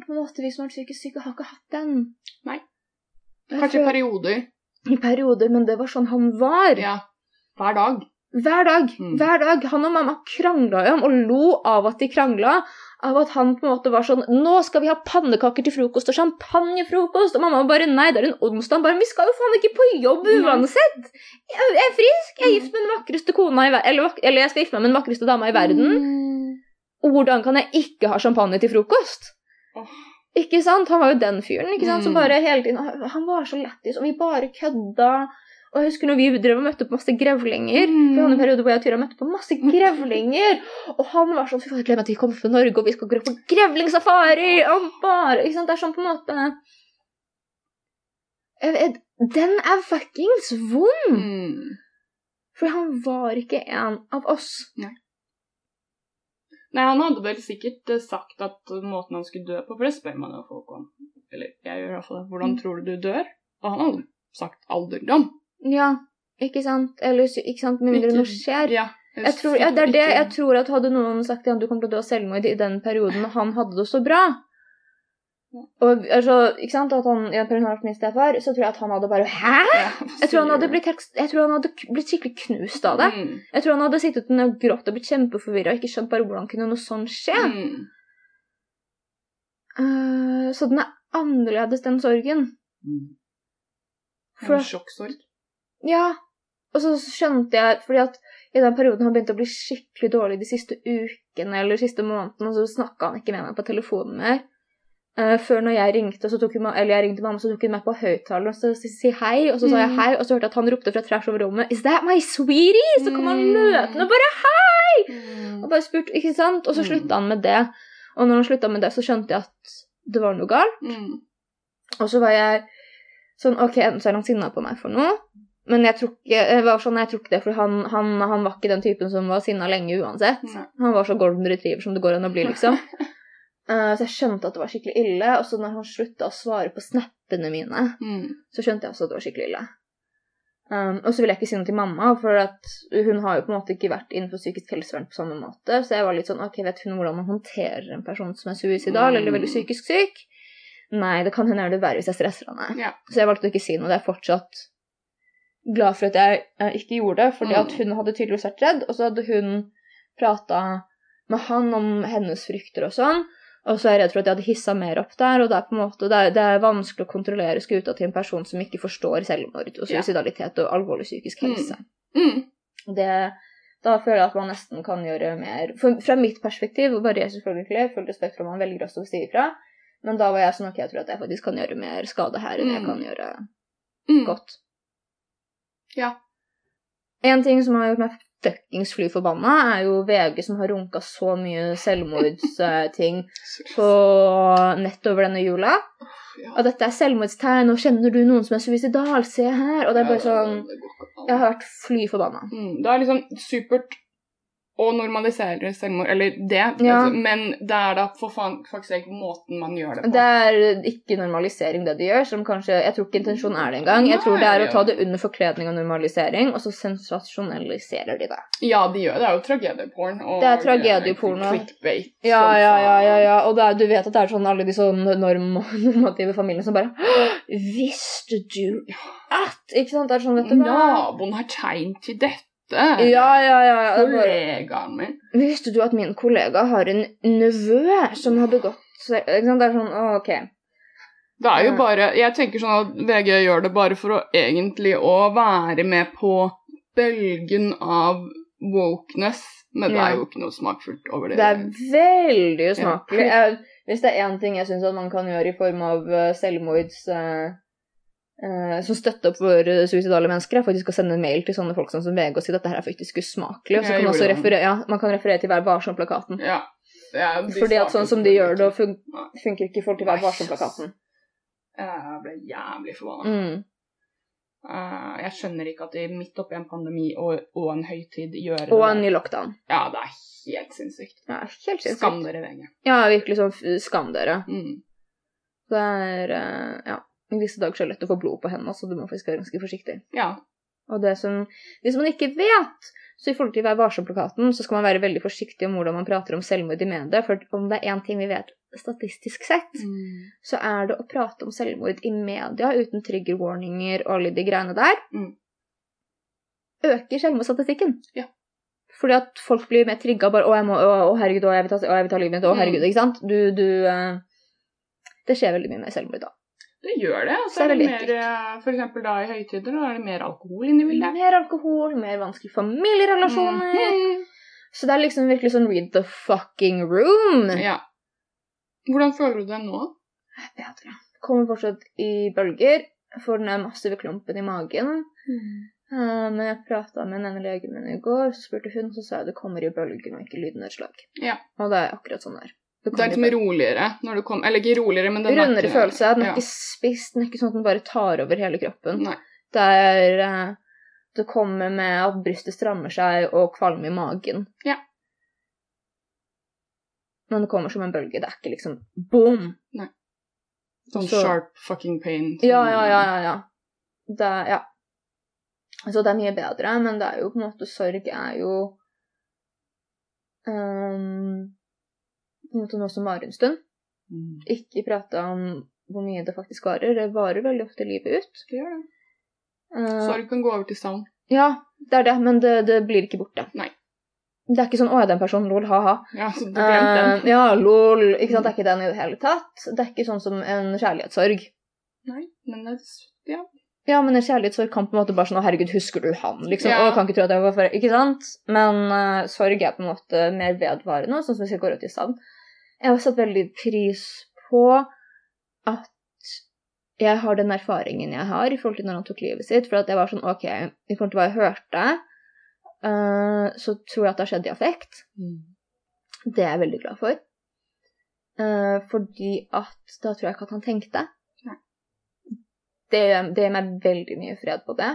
på en måte vi som er psykisk syke, har ikke hatt den. Nei. Kanskje i perioder. i perioder, men det var sånn han var. Ja. Hver dag. Hver dag. Mm. hver dag. Han og mamma krangla jo om, og lo av at de krangla. Av at han på en måte var sånn 'Nå skal vi ha pannekaker til frokost og champagnefrokost.' Og mamma bare 'Nei, det er en onsdag.' Han bare 'Vi skal jo faen ikke på jobb uansett.' Jeg er frisk. Jeg er gift med den vakreste kona i verden. Eller, eller jeg skal gifte meg med den vakreste dama i verden. Mm. Og hvordan kan jeg ikke ha champagne til frokost? Ikke sant? Han var jo den fyren ikke sant? som Mm. bare hele tiden Han var så lættis, og vi bare kødda. Og jeg husker når vi drev og møtte på masse grevlinger. Mm. Jeg hadde en periode hvor jeg og Tyra møtte på masse grevlinger. Og han var sånn Fy faen, gleder meg til vi kommer til Norge, og vi skal gå på grevlingsafari. Og bare Ikke sant? Det er sånn på en måte vet, Den er fuckings vond! Mm. For han var ikke en av oss. Nei, han hadde vel sikkert eh, sagt at måten han skulle dø på, for det spør man jo folk om. Eller jeg gjør iallfall det. Hvordan Mm. tror du du dør? Og han hadde sagt alderdom. Ja, ikke sant? Eller ikke sant, med mindre noe skjer. Ja. Jeg tror, ja, det er det. Jeg tror at hadde noen sagt til han du kommer til å dø av selvmord i den perioden, og han hadde det så bra, Og altså, ikke sant, at han, ja, når han vært min stefar, så tror jeg at han hadde bare Hæ?! Ja, Jeg tror han hadde blitt, jeg tror han hadde blitt skikkelig knust av det. Mm. Jeg tror han hadde sittet ned og grått og blitt kjempeforvirra og ikke skjønt bare hvordan kunne noe sånt skje. Mm. Uh, så den er annerledes, den sorgen. Mm. En sjokksorg. Ja, og så skjønte jeg Fordi at i den perioden han begynte å bli skikkelig dårlig de siste ukene eller de siste månedene, så snakka han ikke med meg på telefonen mer. Uh, før når jeg ringte, hun, eller jeg ringte mamma, så tok hun meg på høyttaleren og så si hei, og så sa jeg Mm. hei, og så hørte jeg at han ropte fra tvers over rommet Is that my sweetie? Så kom han Mm. løpende og bare hei! Mm. Og bare spurte, ikke sant? Og så slutta han med det. Og når han slutta med det, så skjønte jeg at det var noe galt. Mm. Og så var jeg sånn OK, enten så er han sinna på meg for noe. Men jeg tror ikke, var sånn, jeg tror ikke det, for han, han, han var ikke den typen som var sinna lenge uansett. Nei. Han var så golden retriever som det går an å bli, liksom. uh, så jeg skjønte at det var skikkelig ille. Og så når han slutta å svare på snappene mine, Mm. så skjønte jeg også at det var skikkelig ille. Um, og så ville jeg ikke si noe til mamma, for hun har jo på en måte ikke vært innenfor psykisk helsevern på samme måte. Så jeg var litt sånn OK, vet hun hvordan man håndterer en person som er suicidal Mm. eller veldig psykisk syk? Nei, det kan hende gjøre det verre hvis jeg stresser henne. Ja. Så jeg valgte å ikke si noe. Det er fortsatt glad for at jeg eh, ikke gjorde det, fordi Mm. at hun hadde tydeligvis vært redd, og så hadde hun prata med han om hennes frykter og sånn. Og så er jeg redd for at jeg hadde hissa mer opp der, og det er på en måte, det er, det er vanskelig å kontrollere skuta til en person som ikke forstår selvmord og suicidalitet og alvorlig psykisk Mm. helse. Mm. Det, da føler jeg at man nesten kan gjøre mer. For, fra mitt perspektiv, og bare jeg selvfølgelig, full respekt for om man velger også å si ifra, men da var jeg sånn ok, jeg tror at jeg faktisk kan gjøre mer skade her enn jeg Mm. kan gjøre Mm. godt. Ja. En ting som har gjort meg fuckings fly forbanna, er jo VG som har runka så mye selvmordsting på nett over denne jula. Ja. Og dette er selvmordstegn, og kjenner du noen som er suicidal? Se her. Og det er bare sånn. Jeg har vært fly forbanna. Mm, det er liksom supert å normalisere selvmord, eller det, Ja. altså, men det er da for faen faktisk ikke måten man gjør det på. Det er ikke normalisering, det de gjør. Som kanskje, jeg tror ikke intensjonen er det engang. Jeg tror det er å ta det under forkledning og normalisering, og så sensasjonaliserer de det. Ja, de gjør det. Det er jo tragedieporn. Og Det er tragedieporno. Clickbait. Ja, ja, ja, ja, ja. Og er, du vet at det er sånn alle de sånn norm normative familiene som bare Visste du at Ikke sant? Det er sånn, vet du hva? Naboen har tegn til dette. Ja, ja, ja. Kollegaen min. Visste du at min kollega har en nevø som har begått Ikke sant? Det er sånn, å, OK. Det er jo bare Jeg tenker sånn at VG gjør det bare for å egentlig å være med på bølgen av wokeness, men det er jo ikke noe smakfullt over det. Det er veldig usmakelig. Ja. Hvis det er én ting jeg syns man kan gjøre i form av eh, selvmords eh, som støtter opp for eh, suicidale mennesker, er faktisk å sende en mail til sånne folk som VG og si at dette her er faktisk usmakelig. Og så kan man referere, ja, man kan referere til Vær varsom-plakaten. Ja. Det Fordi at sånn som de gjør det, fun funker ikke i forhold til Vær varsom-plakaten. Jeg ble jævlig forbanna. Mm. Uh, jeg skjønner ikke at de midt oppi en pandemi og, og en høytid gjør det. Og en ny lockdown. Ja, det er helt sinnssykt. Ja, helt sinnssykt. Skam dere, VG. Ja, virkelig sånn skam dere. Mm. Det er uh, Ja. I disse dager så er det lett å få blod på hendene, så du må faktisk være ganske forsiktig. Ja. Og det som Hvis man ikke vet, så i forhold til Vær varsom-plakaten, så skal man være veldig forsiktig om hvordan man prater om selvmord i media. For om det er én ting vi vet statistisk sett, Mm. så er det å prate om selvmord i media uten trigger warninger og alle de greiene der, Mm. øker selvmordsstatistikken. Ja. Fordi at folk blir mer trigga bare 'Å, jeg må, å, å herregud, å, jeg vil ta, å, jeg vil ta livet mitt', 'Å, Mm. herregud', ikke sant? Du, du eh, Det skjer veldig mye med selvmord da. Det gjør det. Og Så er det mer, eh, for da i høytider, da er det mer alkohol inni i bildet. Mer alkohol, mer vanskelige familierelasjoner. Mm. Så det er liksom virkelig sånn read the fucking room. Ja. Hvordan føler du deg nå? Bedre. Kommer fortsatt i bølger. Får den massive klumpen i magen. Eh, Men jeg prata med denne legen min i går, så spurte hun, så sa jeg det kommer i bølger og ikke lydnedslag. Ja. Og det er akkurat sånn. Det er kommer er liksom bølger. roligere når du kommer Eller ikke roligere, men den er Rundere ikke- følelse. Den er ikke spist, den er ikke sånn at den bare tar over hele kroppen. Nei. Det er eh, Det kommer med at brystet strammer seg og kvalme i magen. Ja. Men det kommer som en bølge. Det er ikke liksom boom! Nei. Sånn Så- sharp fucking pain. Ja, ja, ja, ja. ja. Det, ja. Så det er mye bedre, men det er jo på en måte Sorg er jo en måte noe som varer en stund. Mm. Ikke prate om hvor mye det faktisk varer. Det varer veldig ofte livet ut. Det gjør det. Uh, Sorg kan gå over til savn. ja, det er det, men det, det blir ikke borte. Nei. Det er ikke sånn 'Å, er det en person? Lol, ha-ha'. Ja, så du glemte den. Uh, ja, lol. Ikke sant? Det er ikke den i det hele tatt. Det er ikke sånn som en kjærlighetssorg. Nei, men det Ja. Ja, men en kjærlighetssorg kan på en måte bare sånn 'Å, herregud, husker du han?' liksom. Ja. Å, kan ikke tro at jeg var for Ikke sant? Men uh, sorg er på en måte mer vedvarende, sånn som hvis vi går ut i savn. Jeg har satt veldig pris på at jeg har den erfaringen jeg har i forhold til når han tok livet sitt. For at jeg var sånn OK, i forhold til hva jeg hørte, uh, så tror jeg at det har skjedd i affekt. Det er jeg veldig glad for. Uh, fordi at da tror jeg ikke at han tenkte. Nei. Det, det gir meg veldig mye fred på det.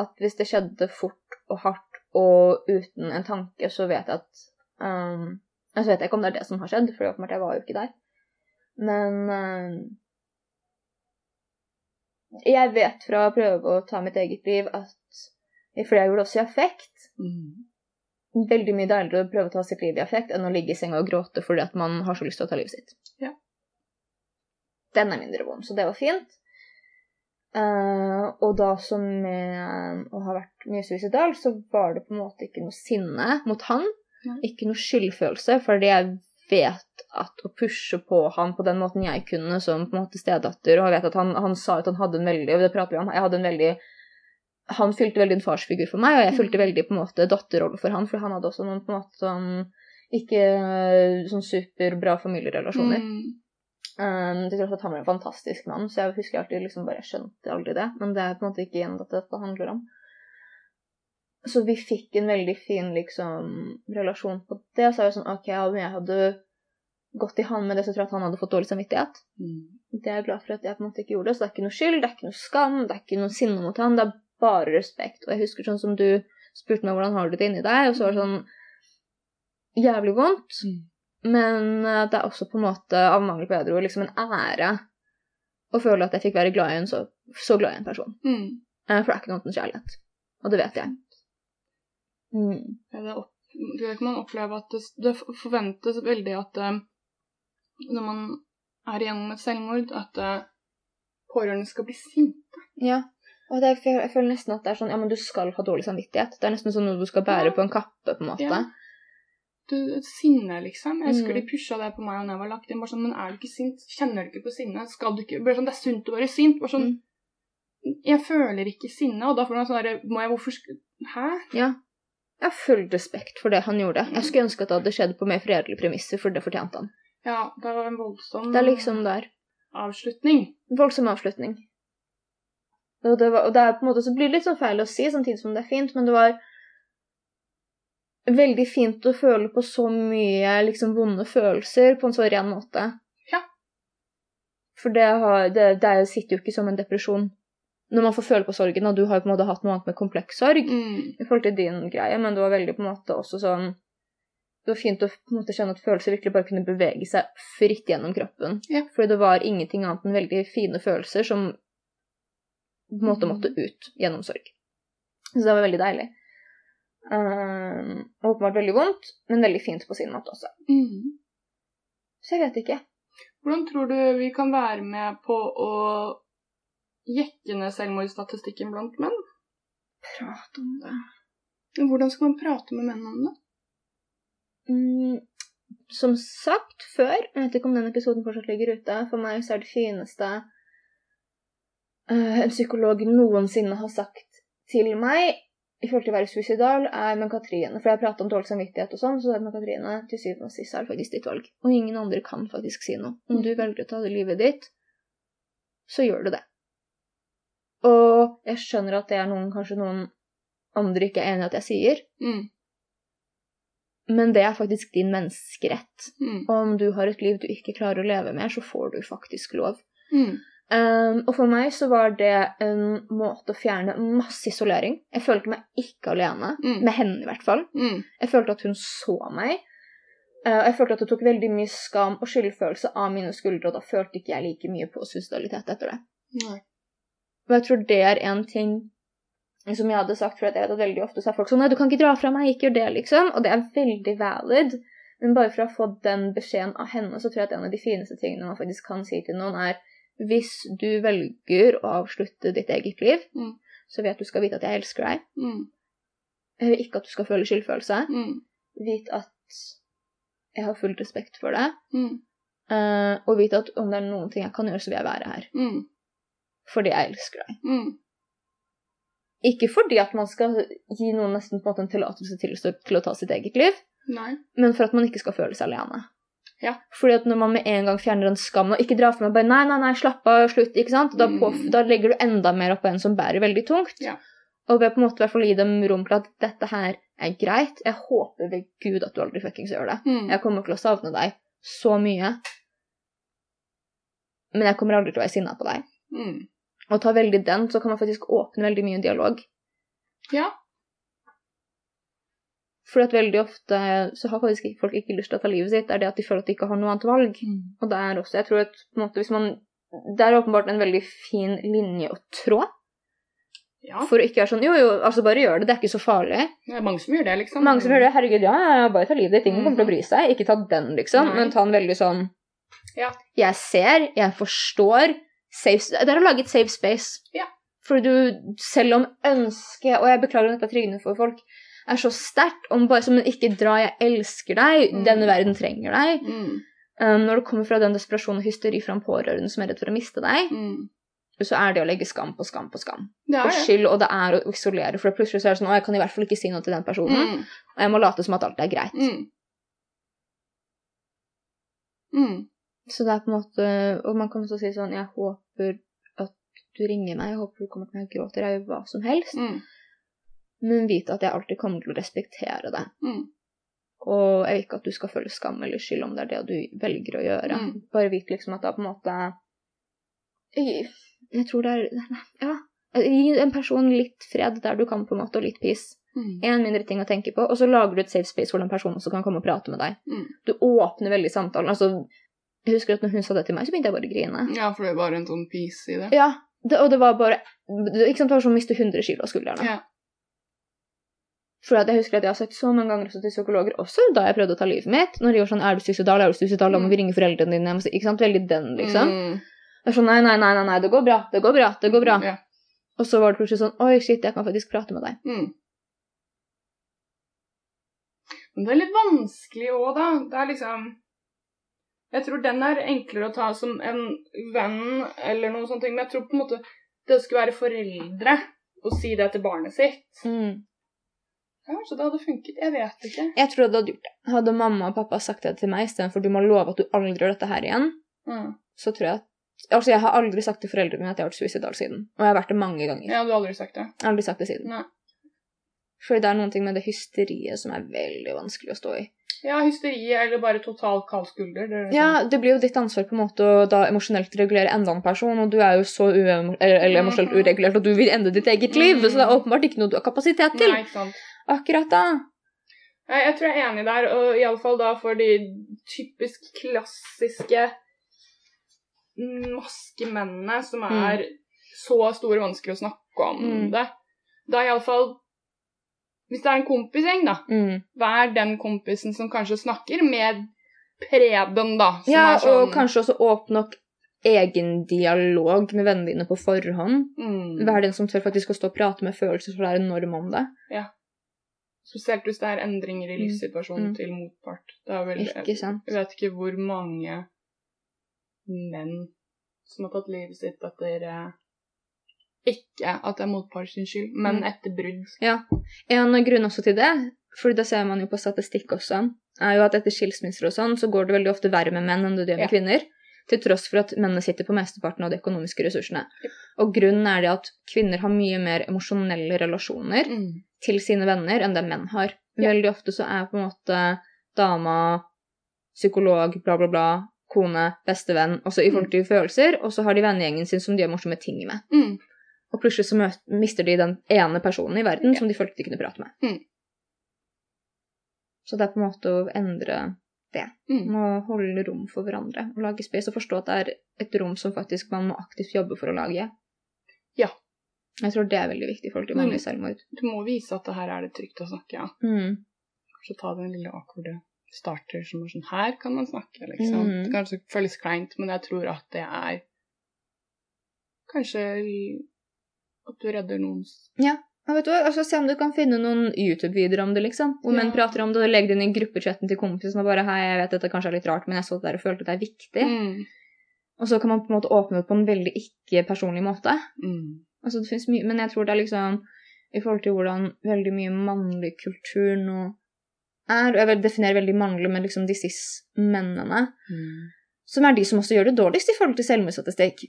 At hvis det skjedde fort og hardt og uten en tanke, så vet jeg at um, Så vet jeg ikke om det er det som har skjedd, for åpenbart jeg var jo ikke der. Men um, jeg vet fra å prøve å ta mitt eget liv at For jeg gjorde det også i affekt Mm. veldig mye deiligere å prøve å ta sitt liv i affekt enn å ligge i senga og gråte fordi at man har så lyst til å ta livet sitt. Ja. Den er mindre vond, så det var fint. Uh, og da som med å ha vært mye suicidal, så var det på en måte ikke noe sinne mot han. Ikke noe skyldfølelse, fordi jeg vet at å pushe på han på den måten jeg kunne som på en måte stedatter, og jeg vet at han, han sa at han hadde en veldig, og det prater vi om, jeg hadde en veldig han fylte veldig en farsfigur for meg, og jeg fylte veldig på en måte datterrolle for han, for han hadde også noen på en måte sånn ikke sånn superbra familierelasjoner. Mm. Um, til tross at han var en fantastisk mann, så jeg husker alltid liksom bare skjønte aldri det. Men det er på en måte ikke igjen dette det handler om. Så vi fikk en veldig fin liksom relasjon på det. Så er det sånn OK, om jeg hadde gått i hand med det, så tror jeg at han hadde fått dårlig samvittighet. Mm. Det er jeg glad for at jeg på en måte ikke gjorde. Så det er ikke noe skyld, det er ikke noe skam, det er ikke noe sinne mot han. Det er bare respekt. Og jeg husker sånn som du spurte meg hvordan har du det inni deg, og så var det sånn jævlig vondt. Mm. Men eh, det er også på en måte, av mangel på bedre ord, liksom en ære å føle at jeg fikk være glad i en så, så glad i en person. Mm. Eh, For det er ikke noe annet enn kjærlighet. Og det vet jeg. Mm. Det, opp, det kan man oppleve at det, det forventes veldig at eh, når man er igjennom et selvmord, at eh, pårørende skal bli sinte. Ja. Og det, er- jeg føler nesten at det er sånn Ja, men du skal ha dårlig samvittighet. Det er nesten sånn noe du skal bære Ja. på en kappe, på en måte. Ja. Du, sinne, liksom. Jeg husker Mm. de pusha det på meg da jeg var lagt inn. Bare sånn, men er du ikke sint? Kjenner du ikke på sinne? Skal du ikke bare sånn, Det er sunt å være sint. Bare sånn, Mm. Jeg føler ikke sinne, og da får man sånn derre Må jeg Hvorfor Hæ? Ja. Jeg har full respekt for det han gjorde. Jeg skulle ønske at det hadde skjedd på mer fredelige premisser, for det fortjente han. Ja, det var en voldsom Det er liksom der. avslutning. Voldsom avslutning. Og det, var, og det er på en måte så blir det litt sånn feil å si, samtidig som det er fint, men det var veldig fint å føle på så mye liksom vonde følelser på en så ren måte. Ja. For det, har, det, det sitter jo ikke som en depresjon når man får føle på sorgen, og du har jo på en måte hatt noe annet med kompleks sorg Mm. i forhold til din greie, men det var veldig på en måte også sånn Det var fint å på en måte kjenne at følelser virkelig bare kunne bevege seg fritt gjennom kroppen. Ja. Fordi det var ingenting annet enn veldig fine følelser som på en måte måtte ut gjennom sorg. Så det var veldig deilig. Um, åpenbart veldig vondt, men veldig fint på sin måte også. Mm. Så jeg vet ikke. Hvordan tror du vi kan være med på å jekke ned selvmordsstatistikken blant menn? Prat om det. Hvordan skal man prate med menn om det? Mm, som sagt før, jeg vet ikke om den episoden fortsatt ligger ute, for meg så er det fineste uh, en psykolog noensinne har sagt til meg i forhold til å være suicidal, er med Katrine. For jeg har pratet om dårlig samvittighet og sånn, så med Katrine til syvende og sist er det faktisk ditt valg. Og ingen andre kan faktisk si noe. Om du velger å ta det livet ditt, så gjør du det. Og jeg skjønner at det er noen, kanskje noen andre ikke er enig i at jeg sier, Mm. men det er faktisk din menneskerett. Mm. Om du har et liv du ikke klarer å leve med, så får du faktisk lov. Mm. Um, og for meg så var det en måte å fjerne masse isolering. Jeg følte meg ikke alene, Mm. med henne i hvert fall. Mm. Jeg følte at hun så meg. Uh, jeg følte at det tok veldig mye skam og skyldfølelse av mine skuldre, og da følte ikke jeg like mye på suicidalitet etter det. Nei. Og jeg tror det er en ting som jeg hadde sagt, for jeg vet at veldig ofte så er folk sånn Nei, du kan ikke dra fra meg, ikke gjør det, liksom. Og det er veldig valid. Men bare for å fått den beskjeden av henne, så tror jeg at en av de fineste tingene man faktisk kan si til noen, er hvis du velger å avslutte ditt eget liv, Mm. så vet du skal vite at jeg elsker deg. Mm. Jeg vil ikke at du skal føle skyldfølelse. Mm. Vit at jeg har full respekt for deg. Mm. Uh, og vite at om det er noen ting jeg kan gjøre, så vil jeg være her. Mm. Fordi jeg elsker deg. Mm. Ikke fordi at man skal gi noen nesten på en måte en tillatelse til, til å ta sitt eget liv, Nei. men for at man ikke skal føle seg alene. Ja. Fordi at når man med en gang fjerner den skammen og ikke drar for meg bare nei, nei, nei, slapp av, slutt, ikke sant? Da, på, Mm. da legger du enda mer opp på en som bærer veldig tungt. Ja. Og ved på en måte i hvert fall gi dem rom til at dette her er greit. Jeg håper ved Gud at du aldri fuckings gjør det. Mm. Jeg kommer til å savne deg så mye. Men jeg kommer aldri til å være sinna på deg. Mm. Og ta veldig den, så kan man faktisk åpne veldig mye dialog. Ja. For at veldig ofte så har faktisk ikke folk ikke lyst til å ta livet sitt. Det er det at de føler at de ikke har noe annet valg. Mm. Og det er også, jeg tror at på en måte, hvis man Det er åpenbart en veldig fin linje å trå. Ja. For å ikke være sånn Jo, jo, altså bare gjør det. Det er ikke så farlig. Det er mange som gjør det, liksom. Mange som gjør det. Herregud, ja, ja, bare ta livet ditt. Ingen kommer til å bry seg. Ikke ta den, liksom. Nei. Men ta en veldig sånn Ja. Jeg ser, jeg forstår. Safe, det er å lage et safe space. Ja. For du, selv om ønsket Og jeg beklager om dette tryggende for folk. Er så sterkt om bare som en ikke dra, jeg elsker deg, Mm. denne verden trenger deg. Mm. Um, når det kommer fra den desperasjonen og hysteri fra en pårørende som er redd for å miste deg, Mm. så er det å legge skam på skam på skam. Og skyld, og det er å isolere. For plutselig så er det sånn Å, jeg kan i hvert fall ikke si noe til den personen. Mm. Og jeg må late som at alt er greit. Så det er på en måte Og man kan også si sånn Jeg håper at du ringer meg, jeg håper du kommer til meg og gråter, jeg gjør hva som helst. Mm. Men vite at jeg alltid kommer til å respektere det. Mm. Og jeg vil ikke at du skal føle skam eller skyld om det er det du velger å gjøre. Mm. Bare vit liksom at det er på en måte jeg, jeg tror det er Ja. Gi en person litt fred der du kan, på en måte, og litt peace. Mm. En mindre ting å tenke på, og så lager du et safe space hvor den personen også kan komme og prate med deg. Mm. Du åpner veldig samtalen. Altså, jeg husker at når hun sa det til meg, så begynte jeg bare å grine. Ja, for det var en sånn piece i det. Ja, det, og det var bare Ikke sant, det var som å miste 100 kilo av skuldrene. Ja. For jeg husker at jeg har sagt så mange ganger også til psykologer, også da jeg prøvde å ta livet mitt, når de var sånn 'Er du suicidal? Er du suicidal? Da må vi ringe foreldrene dine.' Må si- Ikke sant? Veldig den, liksom. Mm. Det er sånn Nei, nei, nei, nei, nei, det går bra. Det går bra. Det går bra. Ja. Og så var det plutselig sånn Oi, shit, jeg kan faktisk prate med deg. Mm. Men det er litt vanskelig òg, da. Det er liksom Jeg tror den er enklere å ta som en venn eller noen sånne ting, men jeg tror på en måte det skulle være foreldre og si det til barnet sitt Mm. Kanskje det hadde funket. Jeg vet ikke. Jeg tror det hadde gjort det. Hadde mamma og pappa sagt det til meg istedenfor 'du må love at du aldri gjør dette her igjen', Mm. så tror jeg at Altså, jeg har aldri sagt til foreldrene mine at jeg har vært suicidal siden. Og jeg har vært det mange ganger. Ja, du har aldri sagt det. Aldri sagt det siden. Nei. Fordi det er noen ting med det hysteriet som er veldig vanskelig å stå i. Ja, hysteriet eller bare total kald skulder. Det er Ja, det blir jo ditt ansvar på en måte å da emosjonelt regulere enda en person, og du er jo så eller, eller emosjonelt Mhm. uregulert at du vil ende ditt eget liv, Mhm. så det er åpenbart ikke noe du har kapasitet til. Nei, ikke sant. Akkurat da. Jeg, jeg tror jeg er enig der, og iallfall da for de typisk klassiske maskemennene som er så store og vanskelig å snakke om Mm. det. Da iallfall Hvis det er en kompisgjeng, da, Mm. vær den kompisen som kanskje snakker med Preben, da. Som Ja, sånn, og kanskje også åpne opp egen dialog med vennene dine på forhånd. mm, Vær den som tør faktisk å stå og prate med følelser, for det er en norm om det. Ja. Spesielt hvis det er endringer i Mm. livssituasjonen Mm. til motpart. Det er vel, Ikke sant? Jeg vet ikke hvor mange menn som har tatt livet sitt etter eh, Ikke at det er motpart skyld, men Mm. etter brudd. Ja. En grunn også til det, for det ser man jo på statistikk også, er jo at etter skilsmisser og sånn, så går det veldig ofte verre med menn enn det gjør med Ja. kvinner. Til tross for at mennene sitter på mesteparten av de økonomiske ressursene. Yep. Og grunnen er det at kvinner har mye mer emosjonelle relasjoner Mm. til sine venner enn det menn har. Veldig ofte så er på en måte dama psykolog, bla, bla, bla, kone, bestevenn, også i forhold til følelser, og så har de vennegjengen sin som de gjør morsomme ting med. Mm. Og plutselig så mister de den ene personen i verden Ja. som de følte de kunne prate med. Mm. Så det er på en måte å endre det. Mm. Må holde rom for hverandre. Og lage space og forstå at det er et rom som faktisk man må aktivt jobbe for å lage. Ja. Jeg tror det er veldig viktig i forhold til mange selvmord. Du må vise at det her er det trygt å snakke, ja. Mm. Kanskje ta den lille awkwarde starter som er sånn Her kan man snakke, liksom. Mm. Det kanskje føles kleint, men jeg tror at det er kanskje at du redder noens Ja. Og vet du hva, altså Se om du kan finne noen YouTube-videoer om det, liksom. Hvor menn prater om det, og legg det inn i gruppechatten til kompisen og bare Hei, jeg vet dette kanskje er litt rart, men jeg så det der og følte at det er viktig. mm. Og så kan man på en måte åpne opp på en veldig ikke-personlig måte. Mm. Altså, det finnes mye, men jeg tror det er liksom i forhold til hvordan veldig mye mannlig kultur nå er, og jeg vil definere veldig mannlig med liksom de cis-mennene, Mm. som er de som også gjør det dårligst i forhold til selvmordsstatistikk.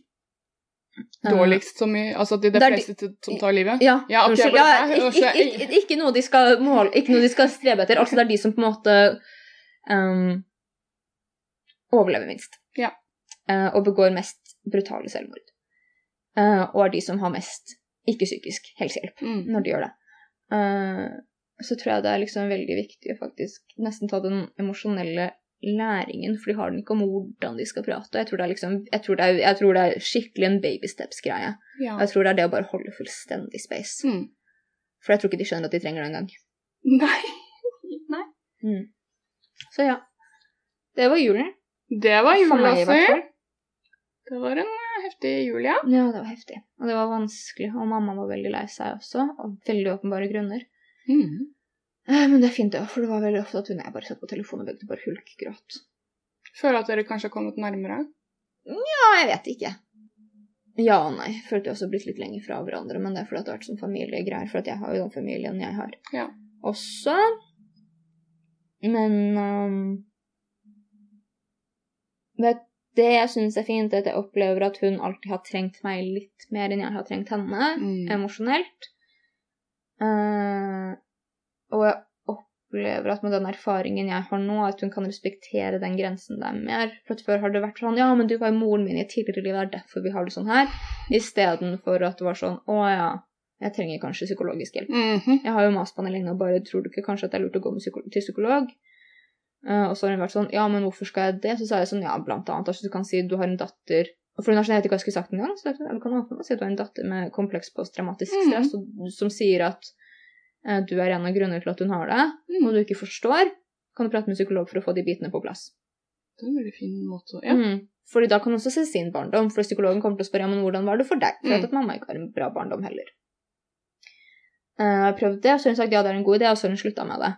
Dårligst så mye Altså de, de fleste som tar livet? Ja, Ja, unnskyld. bare- Ja, ikke, ikke, ikke noe de skal måle, ikke noe de skal strebe etter. Altså, det er de som på en måte um, overlever minst. Ja. Uh, og begår mest brutale selvmord. Uh, og er de som har mest ikke-psykisk helsehjelp Mm. når de gjør det. Uh, så tror jeg det er liksom veldig viktig å faktisk nesten ta den emosjonelle læringen, for de har den ikke om hvordan de skal prate. Jeg tror det er, liksom, jeg tror det er, jeg tror det er skikkelig en baby steps-greie. Ja. Jeg tror det er det å bare holde fullstendig space. Mm. For jeg tror ikke de skjønner at de trenger det engang. Nei. Nei. Mm. Så ja. Det var julen. Det var jul, fall. Det var en eh, heftig jul, ja. Ja, det var heftig. Og det var vanskelig. Og mamma var veldig lei seg også, av veldig åpenbare grunner. Mm. Eh, Men det er fint, det, for det var veldig ofte at hun og jeg bare satt på telefonen og begge bare hulkgråt. Føler at dere kanskje har kommet nærmere? Ja, jeg vet ikke. Ja og nei. Følte jeg også blitt litt lenger fra hverandre, men det er fordi det har vært sånn familiegreier, for at jeg har jo den familien jeg har. Ja. Også. Men um, vet, det jeg syns er fint, er at jeg opplever at hun alltid har trengt meg litt mer enn jeg har trengt henne, Mm. emosjonelt. Eh, og jeg opplever at med den erfaringen jeg har nå, at hun kan respektere den grensen der mer. For at før har det vært sånn Ja, men du var jo moren min i et tidligere liv, det er derfor vi har det sånn her. Istedenfor at det var sånn Å ja, jeg trenger kanskje psykologisk hjelp. Mhm. Jeg har jo mast på henne lenge og bare tror du ikke kanskje at det er lurt å gå med psyko til psykolog? Uh, og så har hun vært sånn Ja, men hvorfor skal jeg det? Så sa jeg sånn Ja, blant annet. Altså, du kan si du har en datter For hun har sånn, jeg vet ikke hva jeg skulle sagt engang. Så jeg, du kan åpne og si at du har en datter med kompleks posttraumatisk stress stress, -hmm. som sier at du er en av grunnene til at hun har det, Mm. og du ikke forstår. Kan du prate med psykolog for å få de bitene på plass? Det er en veldig fin måte å Ja. Mm. Fordi da kan hun også se sin barndom, for psykologen kommer til å spørre ja, men hvordan var det for deg? For Mm. at mamma ikke har en bra barndom heller. Eh, Jeg har prøvd det, og så har hun sagt ja, det er en god idé, og så har hun slutta med det.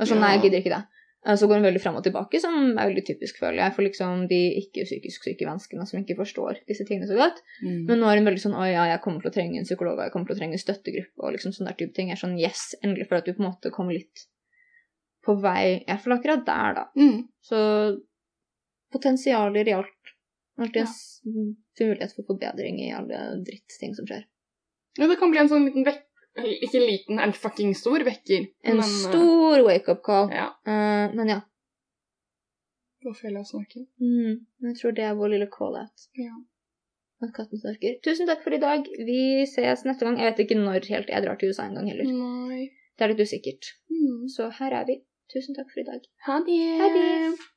Og så nei, jeg gidder ikke det. Eh, Så går hun veldig fram og tilbake, som er veldig typisk, føler jeg, for liksom de ikke-psykisk syke menneskene som ikke forstår disse tingene så godt. Mm. Men nå er hun veldig sånn å ja, jeg kommer til å trenge en psykolog, og jeg kommer til å trenge en støttegruppe, og liksom sånne der type ting. Jeg er sånn yes, endelig, for at du på en måte kommer litt på vei Jeg føler akkurat der, da. Mm. Så potensialer i alt. Alltid Ja. mulighet for forbedring i alle drittting som skjer. Ja, det kan bli en sånn liten vekk... Ikke liten, en fucking stor vekker. En men, eh, stor wake-up call. Ja. Uh, men ja. Da føler jeg snakken. Mm, jeg tror det er vår lille call-out. Ja. At katten snorker. Tusen takk for i dag. Vi ses neste gang. Jeg vet ikke når helt jeg drar til USA en gang heller. Nei. Det er litt usikkert. Mm. Så her er vi. Tusen takk for i dag. Ha det. Ha det.